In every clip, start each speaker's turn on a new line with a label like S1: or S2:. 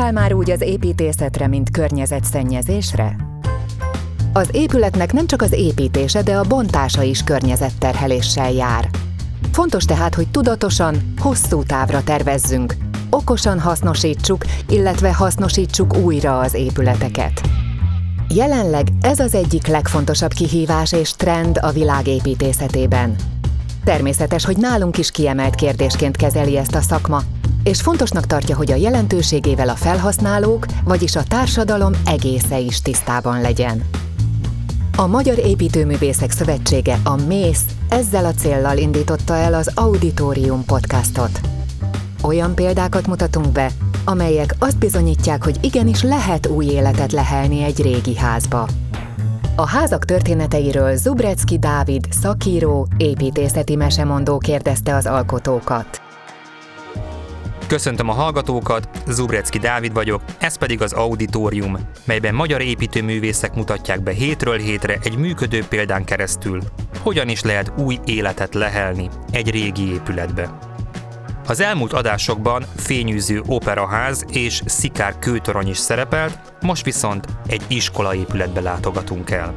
S1: Gondoltál már úgy az építészetre, mint környezetszennyezésre? Az épületnek nem csak az építése, de a bontása is környezetterheléssel jár. Fontos tehát, hogy tudatosan, hosszú távra tervezzünk, okosan hasznosítsuk, illetve hasznosítsuk újra az épületeket. Jelenleg ez az egyik legfontosabb kihívás és trend a világ építészetében. Természetes, hogy nálunk is kiemelt kérdésként kezeli ezt a szakma, és fontosnak tartja, hogy a jelentőségével a felhasználók, vagyis a társadalom egésze is tisztában legyen. A Magyar Építőművészek Szövetsége, a MÉSZ ezzel a céllal indította el az Auditorium podcastot. Olyan példákat mutatunk be, amelyek azt bizonyítják, hogy igenis lehet új életet lehelni egy régi házba. A házak történeteiről Zubrecki Dávid, szakíró, építészeti mesemondó kérdezte az alkotókat.
S2: Köszöntöm a hallgatókat, Zubrecki Dávid vagyok, ez pedig az Auditorium, melyben magyar építőművészek mutatják be hétről hétre egy működő példán keresztül, hogyan is lehet új életet lehelni egy régi épületbe. Az elmúlt adásokban fényűző operaház és szikár kőtorony is szerepelt, most viszont egy iskolaépületbe látogatunk el.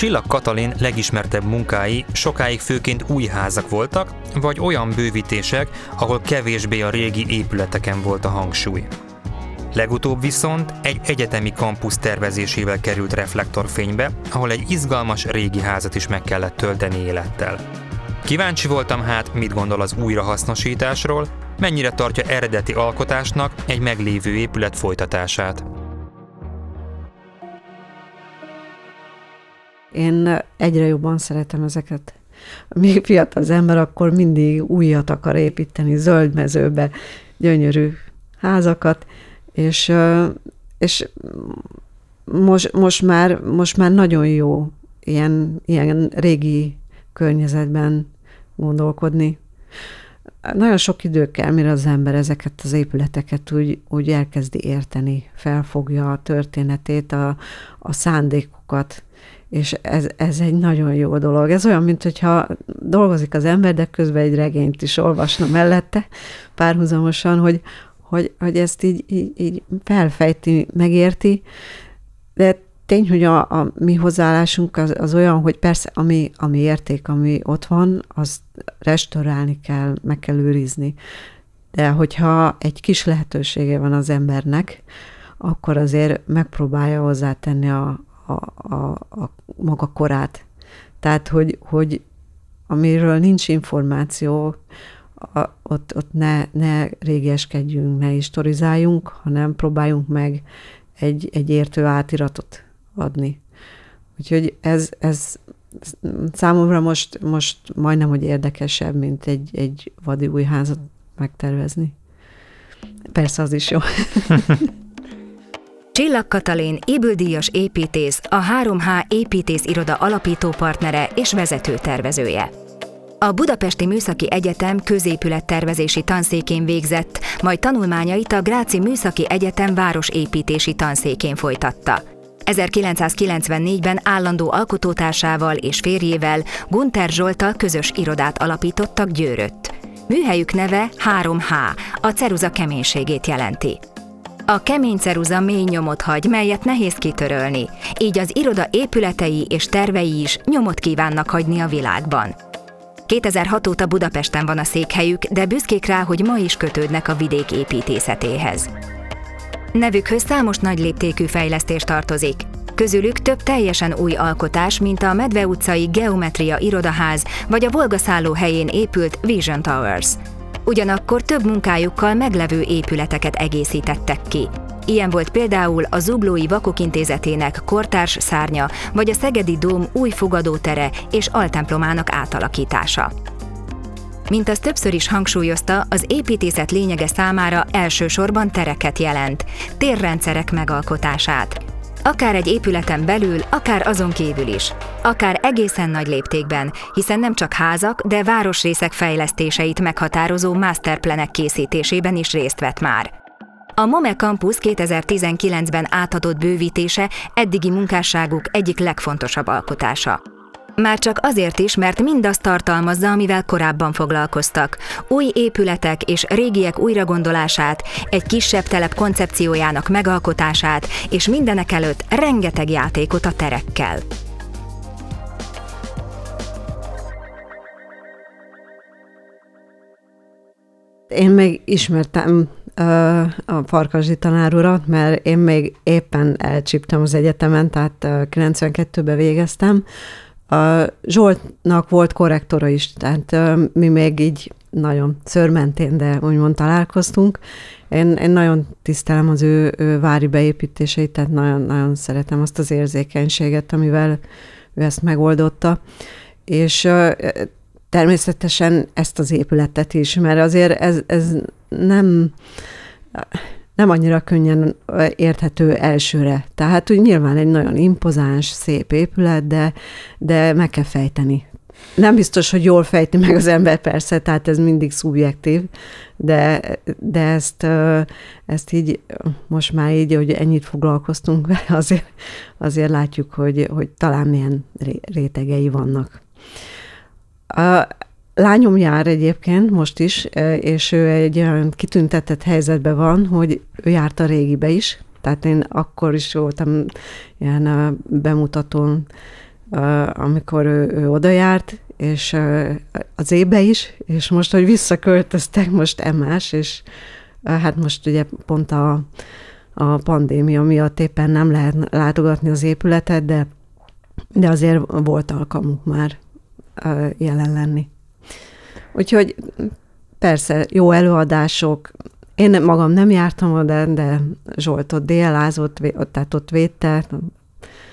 S2: Csillag Katalin legismertebb munkái sokáig főként új házak voltak, vagy olyan bővítések, ahol kevésbé a régi épületeken volt a hangsúly. Legutóbb viszont egy egyetemi kampusz tervezésével került reflektorfénybe, ahol egy izgalmas régi házat is meg kellett tölteni élettel. Kíváncsi voltam hát, mit gondol az újrahasznosításról, mennyire tartja eredeti alkotásnak egy meglévő épület folytatását.
S3: Én egyre jobban szeretem ezeket. Még fiatal az ember, akkor mindig újat akar építeni, zöld mezőbe, gyönyörű házakat, és, és most, most, már, most már nagyon jó ilyen, ilyen régi környezetben gondolkodni. Nagyon sok idő kell, mire az ember ezeket az épületeket úgy, úgy elkezdi érteni, felfogja a történetét, a, a szándékokat, és ez, ez egy nagyon jó dolog. Ez olyan, mint hogyha dolgozik az ember, de közben egy regényt is olvasna mellette, párhuzamosan, hogy, hogy, hogy ezt így, így, így felfejti, megérti, de tény, hogy a, a mi hozzáállásunk az, az olyan, hogy persze, ami, ami érték, ami ott van, azt restaurálni kell, meg kell őrizni. De hogyha egy kis lehetősége van az embernek, akkor azért megpróbálja hozzátenni a, a, a, a maga korát. Tehát, hogy, hogy amiről nincs információ, a, ott, ott ne, ne régeskedjünk, ne historizáljunk, hanem próbáljunk meg egy, egy értő átiratot adni. Úgyhogy ez, ez számomra most, most majdnem, hogy érdekesebb, mint egy, egy vadi új házat megtervezni. Persze az is jó.
S1: Csillag Katalin ébüldíjas építész, a 3H építész iroda alapító partnere és vezető tervezője. A Budapesti Műszaki Egyetem középülettervezési tanszékén végzett, majd tanulmányait a Gráci Műszaki Egyetem városépítési tanszékén folytatta. 1994-ben állandó alkotótársával és férjével Gunther Zsoltal közös irodát alapítottak Győrött. Műhelyük neve 3H, a ceruza keménységét jelenti. A kemény ceruza mély nyomot hagy, melyet nehéz kitörölni, így az iroda épületei és tervei is nyomot kívánnak hagyni a világban. 2006 óta Budapesten van a székhelyük, de büszkék rá, hogy ma is kötődnek a vidék építészetéhez. Nevükhöz számos nagy léptékű fejlesztés tartozik. Közülük több teljesen új alkotás, mint a Medve utcai Geometria irodaház vagy a Volga szálló helyén épült Vision Towers – Ugyanakkor több munkájukkal meglevő épületeket egészítettek ki. Ilyen volt például a Zuglói Vakok Intézetének kortárs szárnya, vagy a Szegedi Dóm új fogadótere és altemplomának átalakítása. Mint az többször is hangsúlyozta, az építészet lényege számára elsősorban tereket jelent, térrendszerek megalkotását. Akár egy épületen belül, akár azon kívül is. Akár egészen nagy léptékben, hiszen nem csak házak, de városrészek fejlesztéseit meghatározó masterplanek készítésében is részt vett már. A MOME Campus 2019-ben átadott bővítése eddigi munkásságuk egyik legfontosabb alkotása. Már csak azért is, mert mindazt tartalmazza, amivel korábban foglalkoztak. Új épületek és régiek újragondolását, egy kisebb telep koncepciójának megalkotását, és mindenek előtt rengeteg játékot a terekkel.
S3: Én még ismertem a Farkasdi tanár urat, mert én még éppen elcsíptem az egyetemen, tehát 92-ben végeztem. A Zsoltnak volt korrektora is, tehát mi még így nagyon szörmentén, de úgymond találkoztunk. Én, én nagyon tisztelem az ő, ő vári beépítéseit, tehát nagyon, nagyon szeretem azt az érzékenységet, amivel ő ezt megoldotta. És természetesen ezt az épületet is, mert azért ez, ez nem, nem annyira könnyen érthető elsőre. Tehát úgy nyilván egy nagyon impozáns, szép épület, de, de meg kell fejteni. Nem biztos, hogy jól fejti meg az ember, persze, tehát ez mindig szubjektív, de, de ezt, ezt így most már így, hogy ennyit foglalkoztunk vele, azért, azért látjuk, hogy, hogy talán milyen rétegei vannak. Lányom jár egyébként most is, e, és ő egy olyan kitüntetett helyzetben van, hogy ő járt a régibe is, tehát én akkor is voltam ilyen bemutatón, amikor ő, ő oda járt, és az ébe is, és most, hogy visszaköltöztek, most emás, és hát most ugye pont a, a pandémia miatt éppen nem lehet látogatni az épületet, de, de azért volt alkalmuk már jelen lenni. Úgyhogy persze, jó előadások. Én magam nem jártam oda, de Zsolt ott délázott, tehát ott védte,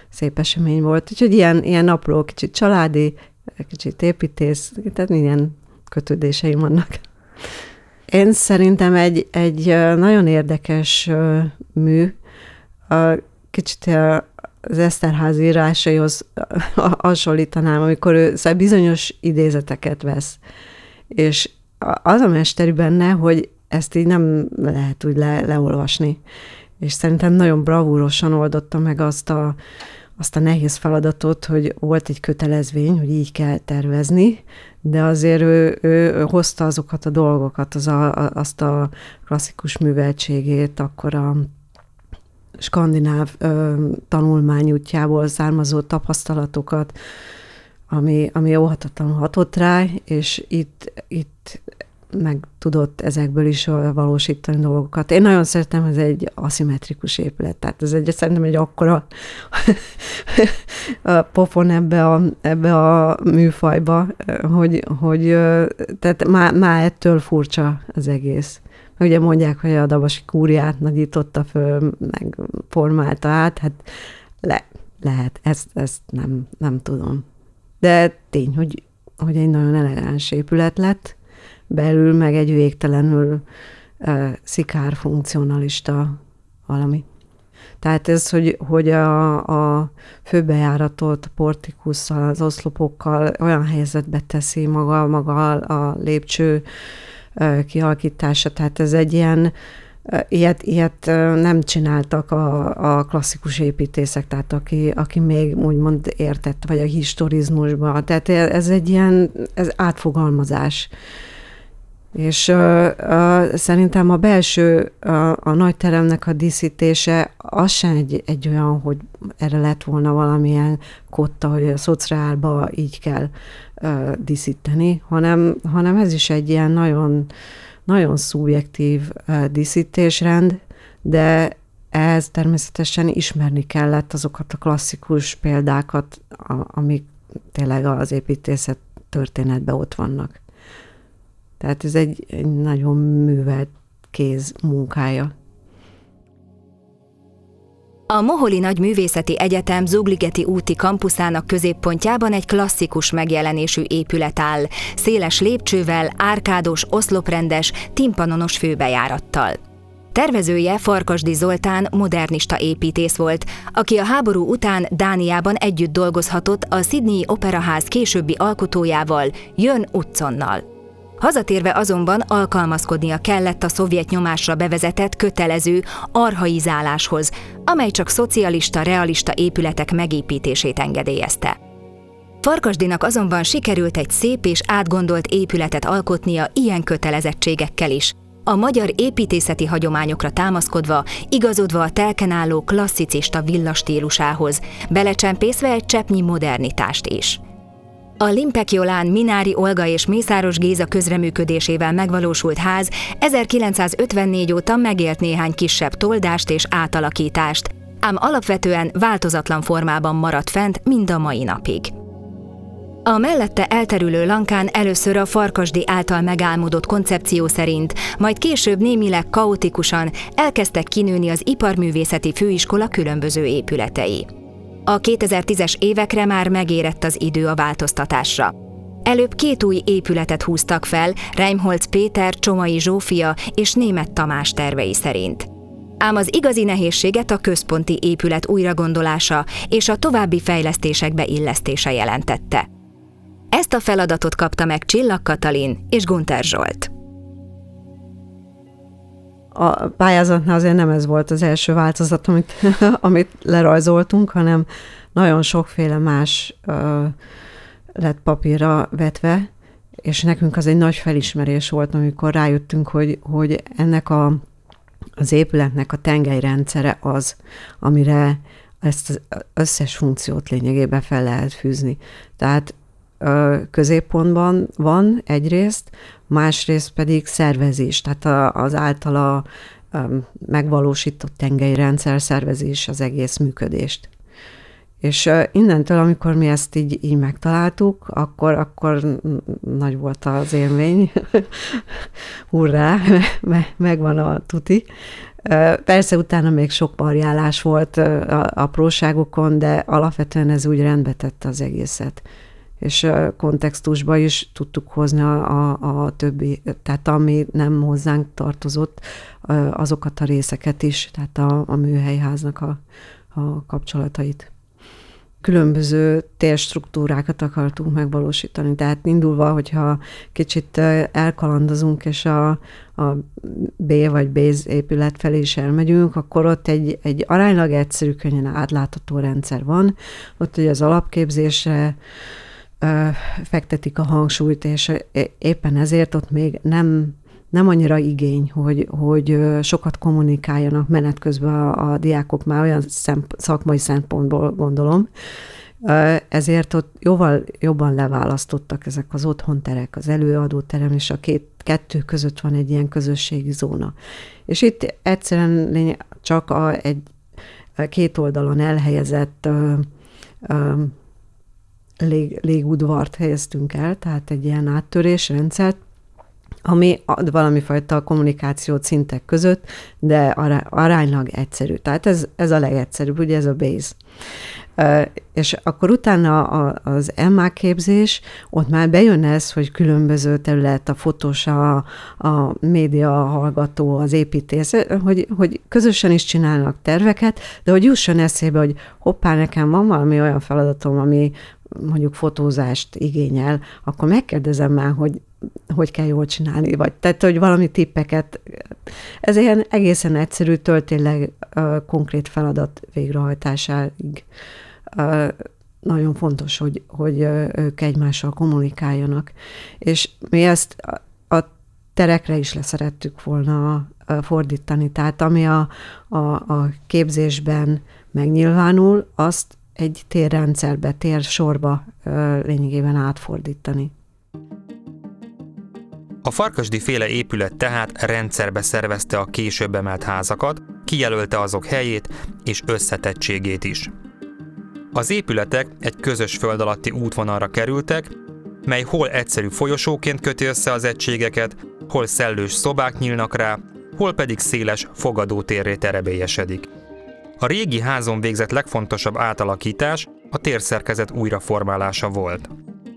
S3: szép esemény volt. Úgyhogy ilyen, ilyen apró, kicsit családi, kicsit építész, tehát ilyen kötődéseim vannak. Én szerintem egy, egy nagyon érdekes mű, kicsit az Eszterházi írásaihoz hasonlítanám, amikor ő szóval bizonyos idézeteket vesz. És az a mesteri benne, hogy ezt így nem lehet úgy le, leolvasni. És szerintem nagyon bravúrosan oldotta meg azt a, azt a nehéz feladatot, hogy volt egy kötelezvény, hogy így kell tervezni, de azért ő, ő, ő hozta azokat a dolgokat, az a, azt a klasszikus műveltségét, akkor a skandináv ö, tanulmányútjából származó tapasztalatokat, ami, ami óhatatlanul hatott rá, és itt, itt meg tudott ezekből is valósítani dolgokat. Én nagyon szeretem, ez egy aszimmetrikus épület, tehát ez egy, szerintem egy akkora pofon ebbe a, ebbe a műfajba, hogy, hogy tehát már, már ettől furcsa az egész. Ugye mondják, hogy a Dabasi kúriát nagyította föl, meg formálta át, hát le, lehet, ezt, ezt nem, nem tudom. De tény, hogy, hogy egy nagyon elegáns épület lett, belül meg egy végtelenül uh, szikár funkcionalista valami. Tehát ez, hogy, hogy a, a főbejáratot portikusszal, az oszlopokkal olyan helyzetbe teszi maga, maga a lépcső kialakítása, tehát ez egy ilyen, ilyet, ilyet nem csináltak a, a klasszikus építészek, tehát aki, aki még úgymond értett, vagy a historizmusban. Tehát ez egy ilyen ez átfogalmazás. És uh, uh, szerintem a belső, uh, a nagy teremnek a díszítése az sem egy, egy olyan, hogy erre lett volna valamilyen kotta, hogy a szociálba így kell uh, díszíteni, hanem, hanem ez is egy ilyen nagyon, nagyon szubjektív díszítésrend, de ehhez természetesen ismerni kellett azokat a klasszikus példákat, amik tényleg az építészet történetben ott vannak. Tehát ez egy, egy nagyon művelt kéz munkája.
S1: A Moholi Nagy Művészeti Egyetem Zugligeti úti kampuszának középpontjában egy klasszikus megjelenésű épület áll, széles lépcsővel, árkádos, oszloprendes, timpanonos főbejárattal. Tervezője Farkasdi Zoltán modernista építész volt, aki a háború után Dániában együtt dolgozhatott a Sydney Operaház későbbi alkotójával, Jön Utzonnal. Hazatérve azonban alkalmazkodnia kellett a szovjet nyomásra bevezetett kötelező arhaizáláshoz, amely csak szocialista, realista épületek megépítését engedélyezte. Farkasdinak azonban sikerült egy szép és átgondolt épületet alkotnia ilyen kötelezettségekkel is, a magyar építészeti hagyományokra támaszkodva, igazodva a telken klasszicista villastílusához, belecsempészve egy cseppnyi modernitást is. A Limpek Jolán, Minári Olga és Mészáros Géza közreműködésével megvalósult ház 1954 óta megélt néhány kisebb toldást és átalakítást, ám alapvetően változatlan formában maradt fent mind a mai napig. A mellette elterülő lankán először a Farkasdi által megálmodott koncepció szerint, majd később némileg kaotikusan elkezdtek kinőni az Iparművészeti Főiskola különböző épületei. A 2010-es évekre már megérett az idő a változtatásra. Előbb két új épületet húztak fel, Reimholz Péter, Csomai Zsófia és Német Tamás tervei szerint. Ám az igazi nehézséget a központi épület újragondolása és a további fejlesztések beillesztése jelentette. Ezt a feladatot kapta meg Csillag Katalin és Gunter Zsolt.
S3: A pályázatnál azért nem ez volt az első változat, amit, amit lerajzoltunk, hanem nagyon sokféle más uh, lett papírra vetve, és nekünk az egy nagy felismerés volt, amikor rájöttünk, hogy, hogy ennek a, az épületnek a tengelyrendszere az, amire ezt az összes funkciót lényegében fel lehet fűzni. Tehát középpontban van egyrészt, másrészt pedig szervezés, tehát az általa megvalósított tengely rendszer szervezés az egész működést. És innentől, amikor mi ezt így, így megtaláltuk, akkor, akkor nagy volt az élmény. Hurrá, megvan a tuti. Persze utána még sok variálás volt apróságokon, de alapvetően ez úgy rendbe tette az egészet és kontextusba is tudtuk hozni a, a, a többi, tehát ami nem hozzánk tartozott, azokat a részeket is, tehát a, a műhelyháznak a, a kapcsolatait. Különböző térstruktúrákat akartunk megvalósítani, tehát indulva, hogyha kicsit elkalandozunk, és a, a B vagy B épület felé is elmegyünk, akkor ott egy, egy aránylag egyszerű, könnyen átlátható rendszer van, ott ugye az alapképzésre, fektetik a hangsúlyt, és éppen ezért ott még nem, nem annyira igény, hogy, hogy sokat kommunikáljanak menet közben a, a diákok már olyan szemp- szakmai szempontból gondolom, ezért ott jóval jobban leválasztottak ezek az otthonterek, az előadóterem, és a két, kettő között van egy ilyen közösségi zóna. És itt egyszerűen csak a, egy két oldalon elhelyezett ö, ö, lég, légudvart helyeztünk el, tehát egy ilyen áttörésrendszert, ami ad valami fajta kommunikációt szintek között, de aránylag egyszerű. Tehát ez, ez a legegyszerűbb, ugye ez a base. És akkor utána az MA képzés, ott már bejön ez, hogy különböző terület, a fotós, a, a média hallgató, az építész, hogy, hogy közösen is csinálnak terveket, de hogy jusson eszébe, hogy hoppá, nekem van valami olyan feladatom, ami mondjuk fotózást igényel, akkor megkérdezem már, hogy hogy kell jól csinálni, vagy tehát, hogy valami tippeket. Ez ilyen egészen egyszerű, tényleg konkrét feladat végrehajtásáig nagyon fontos, hogy, hogy ők egymással kommunikáljanak. És mi ezt a terekre is leszerettük volna fordítani. Tehát ami a, a, a képzésben megnyilvánul, azt egy térrendszerbe, térsorba lényegében átfordítani.
S2: A Farkasdi féle épület tehát rendszerbe szervezte a később emelt házakat, kijelölte azok helyét és összetettségét is. Az épületek egy közös föld alatti útvonalra kerültek, mely hol egyszerű folyosóként köti össze az egységeket, hol szellős szobák nyílnak rá, hol pedig széles fogadótérré terebélyesedik. A régi házon végzett legfontosabb átalakítás a térszerkezet újraformálása volt.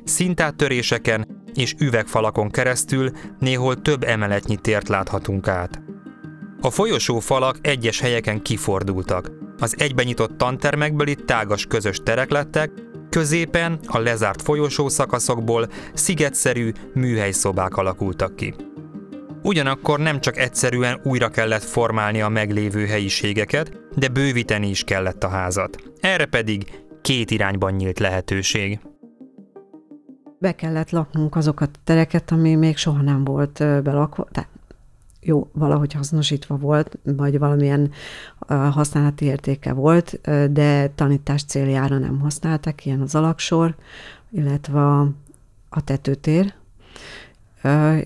S2: Szintáttöréseken és üvegfalakon keresztül néhol több emeletnyi tért láthatunk át. A folyosó falak egyes helyeken kifordultak. Az egybenyitott tantermekből itt tágas közös terek lettek, középen a lezárt folyosó szakaszokból szigetszerű műhelyszobák alakultak ki. Ugyanakkor nem csak egyszerűen újra kellett formálni a meglévő helyiségeket, de bővíteni is kellett a házat. Erre pedig két irányban nyílt lehetőség.
S3: Be kellett laknunk azokat a tereket, ami még soha nem volt belakva, tehát jó, valahogy hasznosítva volt, vagy valamilyen használati értéke volt, de tanítás céljára nem használták, ilyen az alaksor, illetve a tetőtér,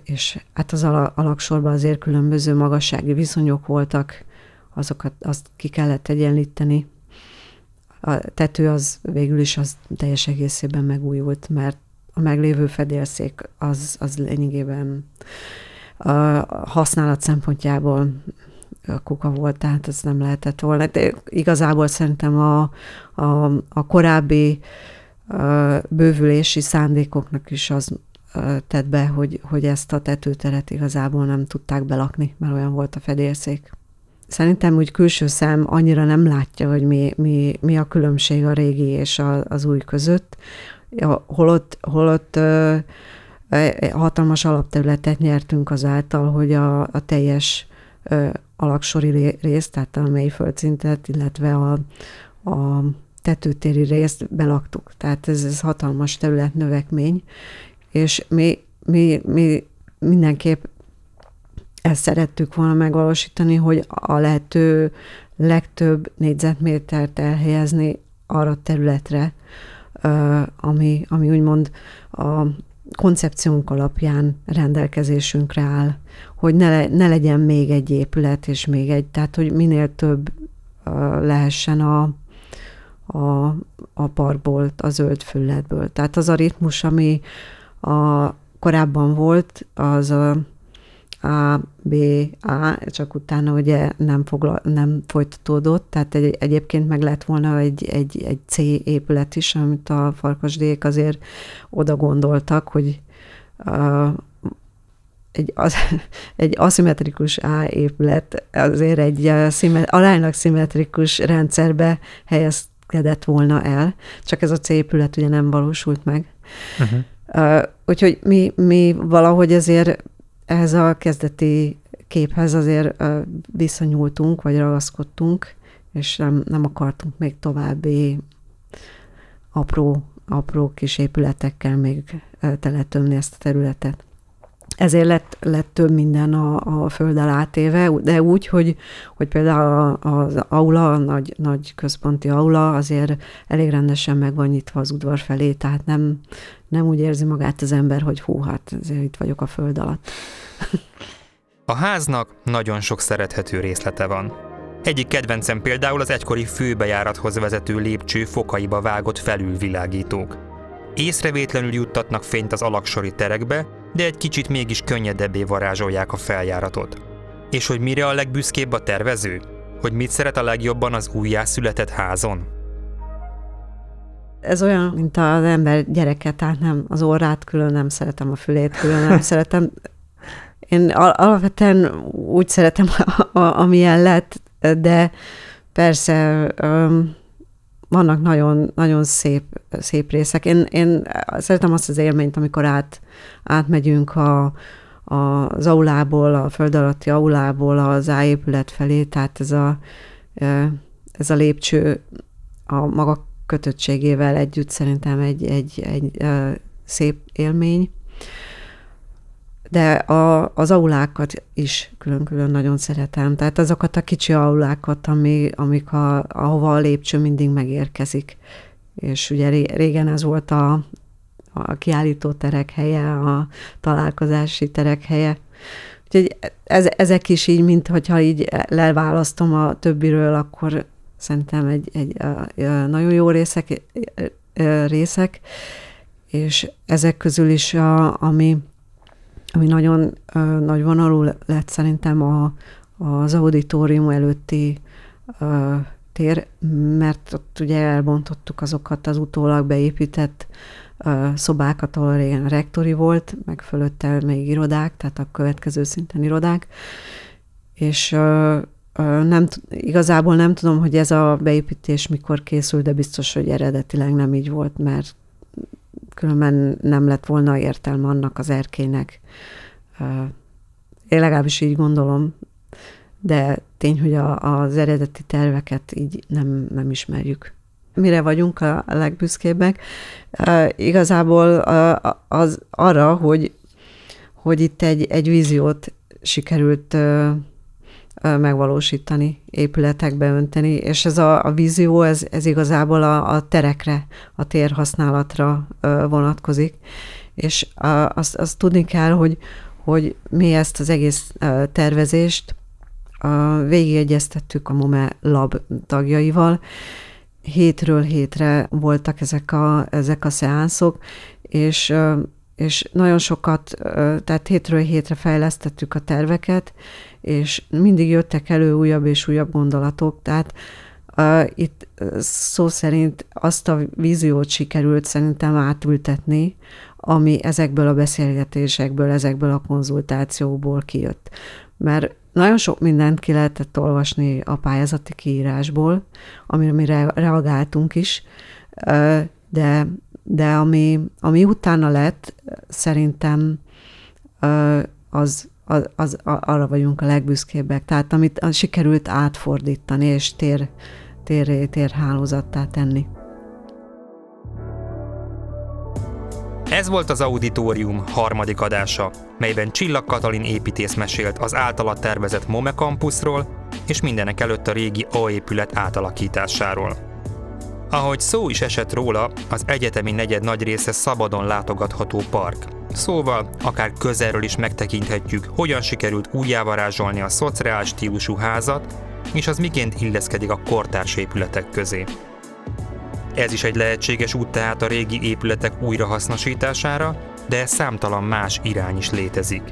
S3: és hát az alaksorban azért különböző magassági viszonyok voltak, azokat azt ki kellett egyenlíteni. A tető az végül is az teljes egészében megújult, mert a meglévő fedélszék az, az lényegében a használat szempontjából kuka volt, tehát ez nem lehetett volna. De igazából szerintem a, a, a korábbi a bővülési szándékoknak is az tett be, hogy, hogy ezt a tetőteret igazából nem tudták belakni, mert olyan volt a fedélszék. Szerintem úgy külső szem annyira nem látja, hogy mi, mi, mi a különbség a régi és a, az új között, holott, holott ö, hatalmas alapterületet nyertünk azáltal, hogy a, a teljes ö, alaksori részt, tehát a mély földszintet, illetve a, a tetőtéri részt belaktuk. Tehát ez, ez hatalmas terület növekmény, és mi, mi, mi mindenképp ezt szerettük volna megvalósítani, hogy a lehető legtöbb négyzetmétert elhelyezni arra a területre, ami, ami úgymond a koncepciónk alapján rendelkezésünkre áll, hogy ne, ne legyen még egy épület és még egy, tehát hogy minél több lehessen a, a, a parkból, a zöld fülletből. Tehát az a ritmus, ami, a, korábban volt, az a A, B, A, csak utána ugye nem, fogla, nem folytatódott, tehát egy, egyébként meg lett volna egy, egy, egy C épület is, amit a farkasdék azért oda gondoltak, hogy a, egy, az, egy aszimmetrikus A épület azért egy szimet, aránylag szimmetrikus rendszerbe helyezkedett volna el, csak ez a C épület ugye nem valósult meg. Uh-huh. Uh, úgyhogy mi, mi valahogy azért ehhez a kezdeti képhez azért visszanyúltunk, vagy ragaszkodtunk, és nem, nem akartunk még további apró, apró kis épületekkel még teletömni ezt a területet. Ezért lett, lett több minden a, a földdel átéve, de úgy, hogy, hogy például az aula, a nagy, nagy központi aula azért elég rendesen meg van nyitva az udvar felé, tehát nem, nem úgy érzi magát az ember, hogy hú, hát itt vagyok a föld alatt.
S2: A háznak nagyon sok szerethető részlete van. Egyik kedvencem például az egykori főbejárathoz vezető lépcső fokaiba vágott felülvilágítók. Észrevétlenül juttatnak fényt az alaksori terekbe, de egy kicsit mégis könnyedebbé varázsolják a feljáratot. És hogy mire a legbüszkébb a tervező? Hogy mit szeret a legjobban az újjászületett házon?
S3: Ez olyan, mint az ember gyereke, tehát nem az orrát külön nem szeretem, a fülét külön nem szeretem. Én alapvetően úgy szeretem, amilyen lett, de persze vannak nagyon, nagyon szép, szép részek. Én, én szeretem azt az élményt, amikor át, átmegyünk a, a, az aulából, a föld alatti aulából az áépület felé, tehát ez a, ez a lépcső a maga kötöttségével együtt szerintem egy, egy, egy, egy szép élmény de a, az aulákat is külön-külön nagyon szeretem. Tehát azokat a kicsi aulákat, ami, amik a, ahova a lépcső mindig megérkezik. És ugye régen ez volt a, a kiállító terek helye, a találkozási terek helye. Úgyhogy ez, ezek is így, mint hogyha így leválasztom a többiről, akkor szerintem egy, egy, egy nagyon jó részek, részek, és ezek közül is, a, ami ami nagyon nagy vonalú lett szerintem a, az auditorium előtti ö, tér, mert ott ugye elbontottuk azokat az utólag beépített szobákat, ahol régen a rektori volt, meg fölötte még irodák, tehát a következő szinten irodák, és nem, igazából nem tudom, hogy ez a beépítés mikor készült, de biztos, hogy eredetileg nem így volt, mert különben nem lett volna értelme annak az erkének. Én legalábbis így gondolom, de tény, hogy a, az eredeti terveket így nem, nem ismerjük. mire vagyunk a legbüszkébbek, igazából az arra, hogy, hogy itt egy, egy víziót sikerült megvalósítani, épületekbe önteni, és ez a, a vízió, ez, ez igazából a, a terekre, a térhasználatra vonatkozik, és azt, azt tudni kell, hogy, hogy mi ezt az egész tervezést végigegyeztettük a MOME Lab tagjaival, hétről hétre voltak ezek a, ezek a szeánszok, és, és nagyon sokat, tehát hétről hétre fejlesztettük a terveket, és mindig jöttek elő újabb és újabb gondolatok, tehát uh, itt szó szerint azt a víziót sikerült szerintem átültetni, ami ezekből a beszélgetésekből, ezekből a konzultációból kijött. Mert nagyon sok mindent ki lehetett olvasni a pályázati kiírásból, amire mi reagáltunk is, de, de ami, ami utána lett, szerintem az, az, az, arra vagyunk a legbüszkébbek. Tehát amit sikerült átfordítani és tér, tér, térhálózattá tenni.
S2: Ez volt az Auditorium harmadik adása, melyben Csillag Katalin építész mesélt az általa tervezett MOME campusról, és mindenek előtt a régi A épület átalakításáról. Ahogy szó is esett róla, az egyetemi negyed nagy része szabadon látogatható park. Szóval akár közelről is megtekinthetjük, hogyan sikerült újjávarázsolni a szociális stílusú házat, és az miként illeszkedik a kortárs épületek közé. Ez is egy lehetséges út tehát a régi épületek újrahasznosítására, de számtalan más irány is létezik.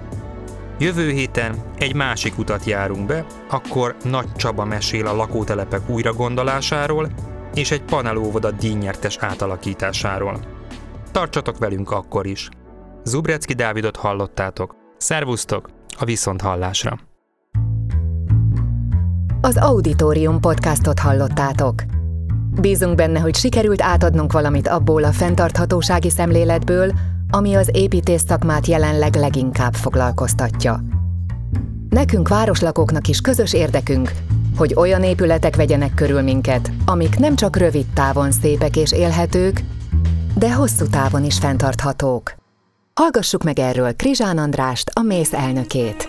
S2: Jövő héten egy másik utat járunk be, akkor Nagy Csaba mesél a lakótelepek újragondolásáról és egy panelóvoda díjnyertes átalakításáról. Tartsatok velünk akkor is! Zubrecki Dávidot hallottátok. Szervusztok a viszont hallásra!
S4: Az Auditorium podcastot hallottátok. Bízunk benne, hogy sikerült átadnunk valamit abból a fenntarthatósági szemléletből, ami az építész szakmát jelenleg leginkább foglalkoztatja. Nekünk városlakóknak is közös érdekünk, hogy olyan épületek vegyenek körül minket, amik nem csak rövid távon szépek és élhetők, de hosszú távon is fenntarthatók. Hallgassuk meg erről Krizsán Andrást, a mész elnökét.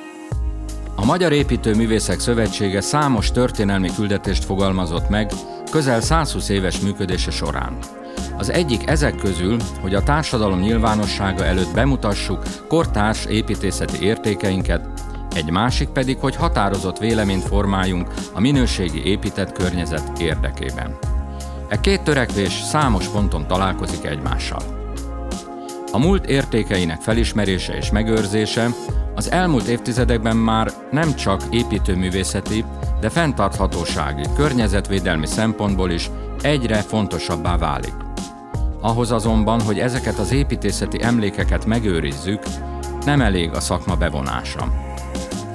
S5: A Magyar Építőművészek Szövetsége számos történelmi küldetést fogalmazott meg közel 120 éves működése során. Az egyik ezek közül, hogy a társadalom nyilvánossága előtt bemutassuk kortárs építészeti értékeinket, egy másik pedig, hogy határozott véleményt formáljunk a minőségi épített környezet érdekében. E két törekvés számos ponton találkozik egymással. A múlt értékeinek felismerése és megőrzése az elmúlt évtizedekben már nem csak építőművészeti, de fenntarthatósági, környezetvédelmi szempontból is egyre fontosabbá válik. Ahhoz azonban, hogy ezeket az építészeti emlékeket megőrizzük, nem elég a szakma bevonása.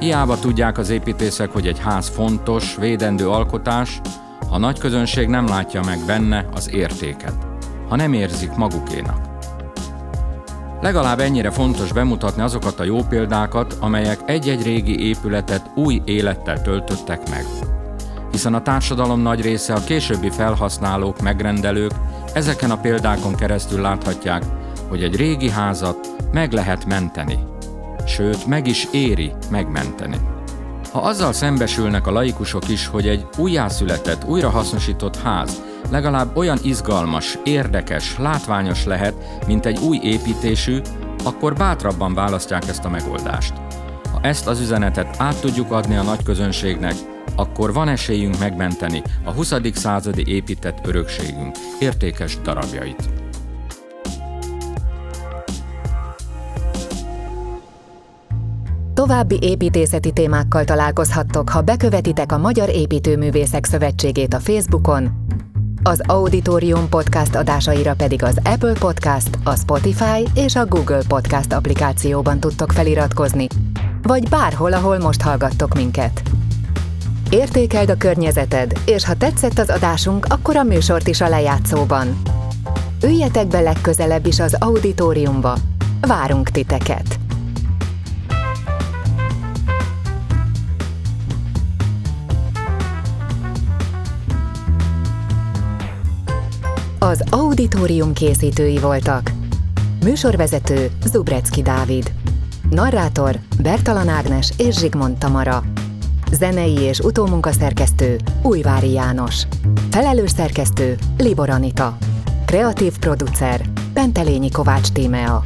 S5: Hiába tudják az építészek, hogy egy ház fontos, védendő alkotás, a nagy közönség nem látja meg benne az értéket, ha nem érzik magukénak. Legalább ennyire fontos bemutatni azokat a jó példákat, amelyek egy-egy régi épületet új élettel töltöttek meg. Hiszen a társadalom nagy része a későbbi felhasználók, megrendelők ezeken a példákon keresztül láthatják, hogy egy régi házat meg lehet menteni, sőt meg is éri megmenteni. Ha azzal szembesülnek a laikusok is, hogy egy újjászületett, újrahasznosított ház legalább olyan izgalmas, érdekes, látványos lehet, mint egy új építésű, akkor bátrabban választják ezt a megoldást. Ha ezt az üzenetet át tudjuk adni a nagy közönségnek, akkor van esélyünk megmenteni a 20. századi épített örökségünk értékes darabjait.
S4: További építészeti témákkal találkozhattok, ha bekövetitek a Magyar Építőművészek Szövetségét a Facebookon, az Auditorium podcast adásaira pedig az Apple Podcast, a Spotify és a Google Podcast applikációban tudtok feliratkozni, vagy bárhol, ahol most hallgattok minket. Értékeld a környezeted, és ha tetszett az adásunk, akkor a műsort is a lejátszóban. Üljetek be legközelebb is az auditoriumba. Várunk titeket! Az Auditorium készítői voltak. Műsorvezető Zubrecki Dávid. Narrátor Bertalan Ágnes és Zsigmond Tamara. Zenei és utómunkaszerkesztő Újvári János. Felelős szerkesztő Libor Anita. Kreatív producer Pentelényi Kovács Tímea.